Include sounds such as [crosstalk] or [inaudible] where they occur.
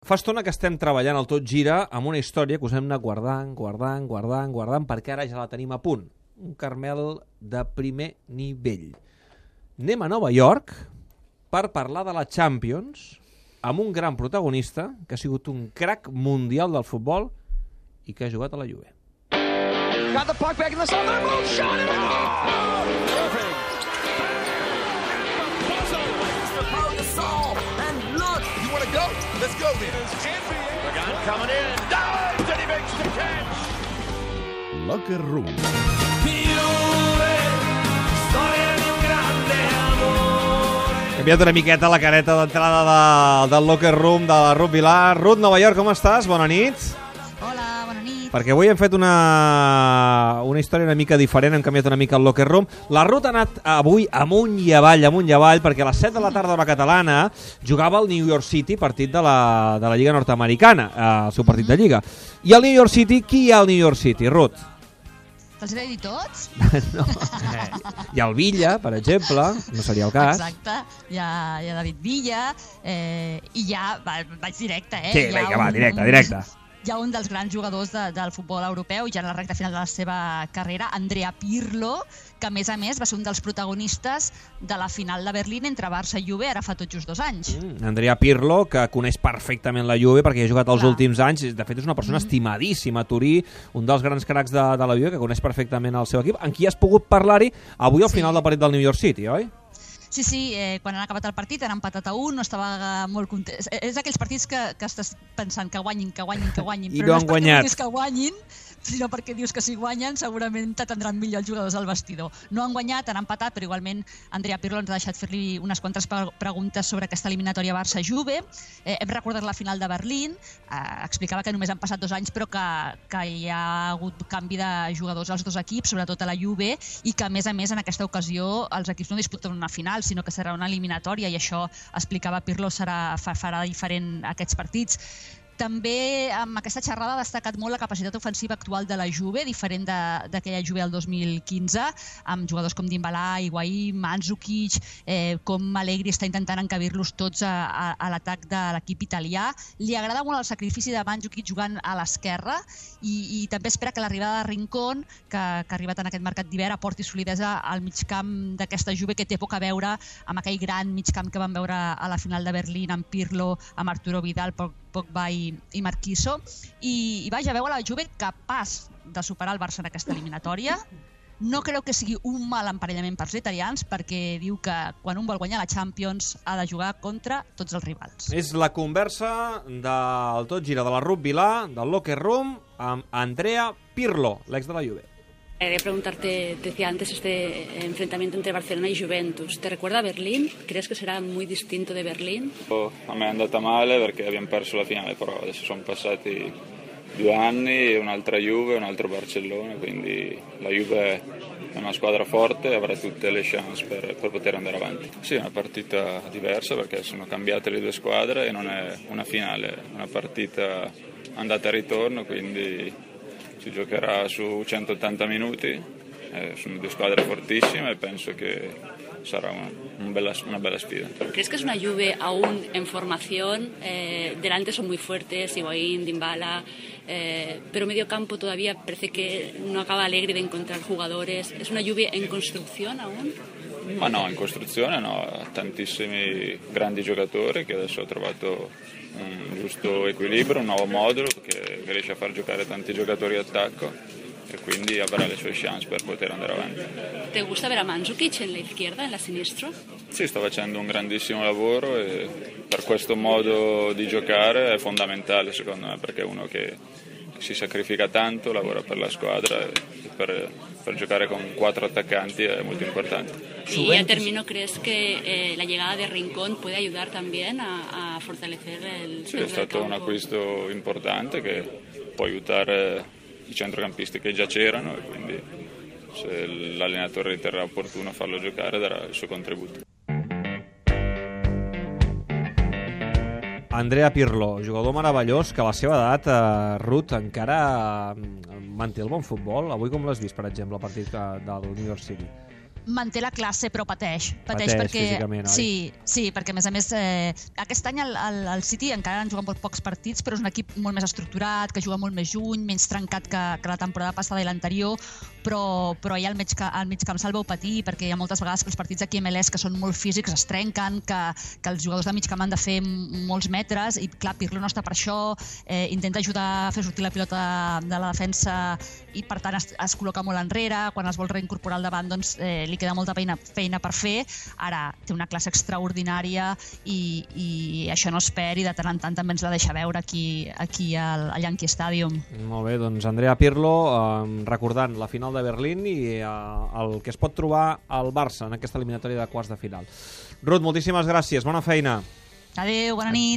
Fa estona que estem treballant al Tot Gira amb una història que us hem anat guardant, guardant, guardant, guardant, perquè ara ja la tenim a punt. Un Carmel de primer nivell. Anem a Nova York per parlar de la Champions amb un gran protagonista que ha sigut un crack mundial del futbol i que ha jugat a la Juve. Got the puck back in the. Their move shot it out. Perfect. And look, You want to go? Let's go then. Pagan coming in. Dives and he makes the catch. Locker Room. He enviat una miqueta la careta d'entrada de, del locker room de la Ruth Vilar. Ruth, Nova York, com estàs? Bona nit. Perquè avui hem fet una, una història una mica diferent, hem canviat una mica el locker room. La Ruth ha anat avui amunt i avall, amunt i avall, perquè a les 7 de la tarda hora catalana jugava el New York City, partit de la, de la Lliga Nord-Americana, eh, el seu partit de Lliga. I al New York City, qui hi ha al New York City, Ruth? Te'ls he de dir tots? [laughs] no. Hi ha el Villa, per exemple, no seria el cas. Exacte. Hi ha, hi ha David Villa eh, i ja, va, vaig directe, eh? Sí, vinga, va, directe, directe. Hi ha un dels grans jugadors de, del futbol europeu, ja en la recta final de la seva carrera, Andrea Pirlo, que a més a més va ser un dels protagonistes de la final de Berlín entre Barça i Juve ara fa tot just dos anys. Mm, Andrea Pirlo, que coneix perfectament la Juve perquè ha jugat els Clar. últims anys, de fet és una persona estimadíssima a Turí, un dels grans cracs de, de la Juve que coneix perfectament el seu equip, en qui has pogut parlar-hi avui al Sí. final del partit del New York City, oi? Sí, sí, eh, quan han acabat el partit han empatat a un, no estava eh, molt content. És, és aquells partits que, que estàs pensant que guanyin, que guanyin, que guanyin, I però no no, és perquè guanyat. vulguis que guanyin, sinó perquè dius que si guanyen segurament t'atendran millor els jugadors al vestidor. No han guanyat, han empatat, però igualment Andrea Pirlo ens ha deixat fer-li unes quantes pre- preguntes sobre aquesta eliminatòria Barça-Juve. Eh, hem recordat la final de Berlín, eh, explicava que només han passat dos anys però que, que hi ha hagut canvi de jugadors als dos equips, sobretot a la Juve, i que a més a més en aquesta ocasió els equips no disputen una final, sinó que serà una eliminatòria i això explicava Pirlo serà, fa, farà diferent aquests partits. També amb aquesta xerrada ha destacat molt la capacitat ofensiva actual de la Juve, diferent d'aquella Juve del 2015, amb jugadors com Dybala, Higuaín, Mandzukic, eh, com Allegri està intentant encabir-los tots a, a, a l'atac de l'equip italià. Li agrada molt el sacrifici de Mandzukic jugant a l'esquerra i, i també espera que l'arribada de Rincón, que, que ha arribat en aquest mercat d'hivern, aporti solidesa al migcamp d'aquesta Juve que té poc a veure amb aquell gran migcamp que vam veure a la final de Berlín amb Pirlo, amb Arturo Vidal, Poc- Pogba i, i Marquiso. I, I vaja, veu a la Juve capaç de superar el Barça en aquesta eliminatòria. No creu que sigui un mal emparellament pels italians perquè diu que quan un vol guanyar la Champions ha de jugar contra tots els rivals. És la conversa del Tot Gira de la Ruth Vilar, del Locker Room, amb Andrea Pirlo, l'ex de la Juve. Quería preguntarte, te decía antes, este enfrentamiento entre Barcelona y Juventus. ¿Te recuerda a Berlín? ¿Crees que será muy distinto de Berlín? A me è andata male perché abbiamo perso la finale, però adesso sono passati due anni, un'altra Juve, un altro Barcellona, quindi la Juve è una squadra forte e avrà tutte le chance per, per poter andare avanti. Sì, è una partita diversa perché sono cambiate le due squadre e non è una finale, è una partita andata e ritorno, quindi si giocherà su 180 minuti, eh, sono due squadre fortissime e penso che sarà una, un bella- una bella sfida. ¿Crees que es una Juve aún en formación? Eh, delante son muy fuertes, Higuaín, Dybala, eh, pero medio campo todavía parece que no acaba Alegre de encontrar jugadores. ¿Es una Juve en construcción aún? Ma no, in costruzione no, ha tantissimi grandi giocatori che adesso ha trovato un giusto equilibrio, un nuovo modulo che, riesce a far giocare tanti giocatori d'attacco e quindi avrà le sue chance per poter andare avanti. ¿Te gusta ver a Mandzukic en la izquierda, en la sinistro? Sì, sta facendo un grandissimo lavoro e per questo modo di giocare è fondamentale secondo me perché è uno che si sacrifica tanto, lavora per la squadra e per, per giocare con quattro attaccanti è molto importante. Y ya termino, ¿crees que eh, la llegada de Rincón puede ayudar también a, a fortalecer el Sì, è stato un acquisto importante che può aiutare i centrocampisti che già c'erano e quindi se l'allenatore riterrà opportuno farlo giocare darà il suo contributo. Andrea Pirlo, jugador meravellós que a la seva edat, eh, Ruth, encara eh, manté el bon futbol. Avui com l'has vist, per exemple, el partit de- del New York City? manté la classe però pateix. Pateix perquè, físicament, oi? Sí, sí, perquè a més a més eh, aquest any el, el, el City encara han jugat molt pocs partits, però és un equip molt més estructurat, que juga molt més juny, menys trencat que, que la temporada passada i l'anterior, però, però ja al mig, al mig camp se'l veu patir, perquè hi ha moltes vegades que els partits aquí MLS que són molt físics es trenquen, que, que els jugadors de mig camp han de fer molts metres, i clar, Pirlo no està per això, eh, intenta ajudar a fer sortir la pilota de la defensa i per tant es, es col·loca molt enrere, quan es vol reincorporar al davant doncs eh, li queda molta feina, feina per fer, ara té una classe extraordinària i, i això no es perd i de tant en tant també ens la deixa veure aquí, aquí al, al Yankee Stadium. Molt bé, doncs Andrea Pirlo eh, recordant la final de Berlín i eh, el que es pot trobar al Barça en aquesta eliminatòria de quarts de final. Ruth, moltíssimes gràcies, bona feina. Adéu, bona nit.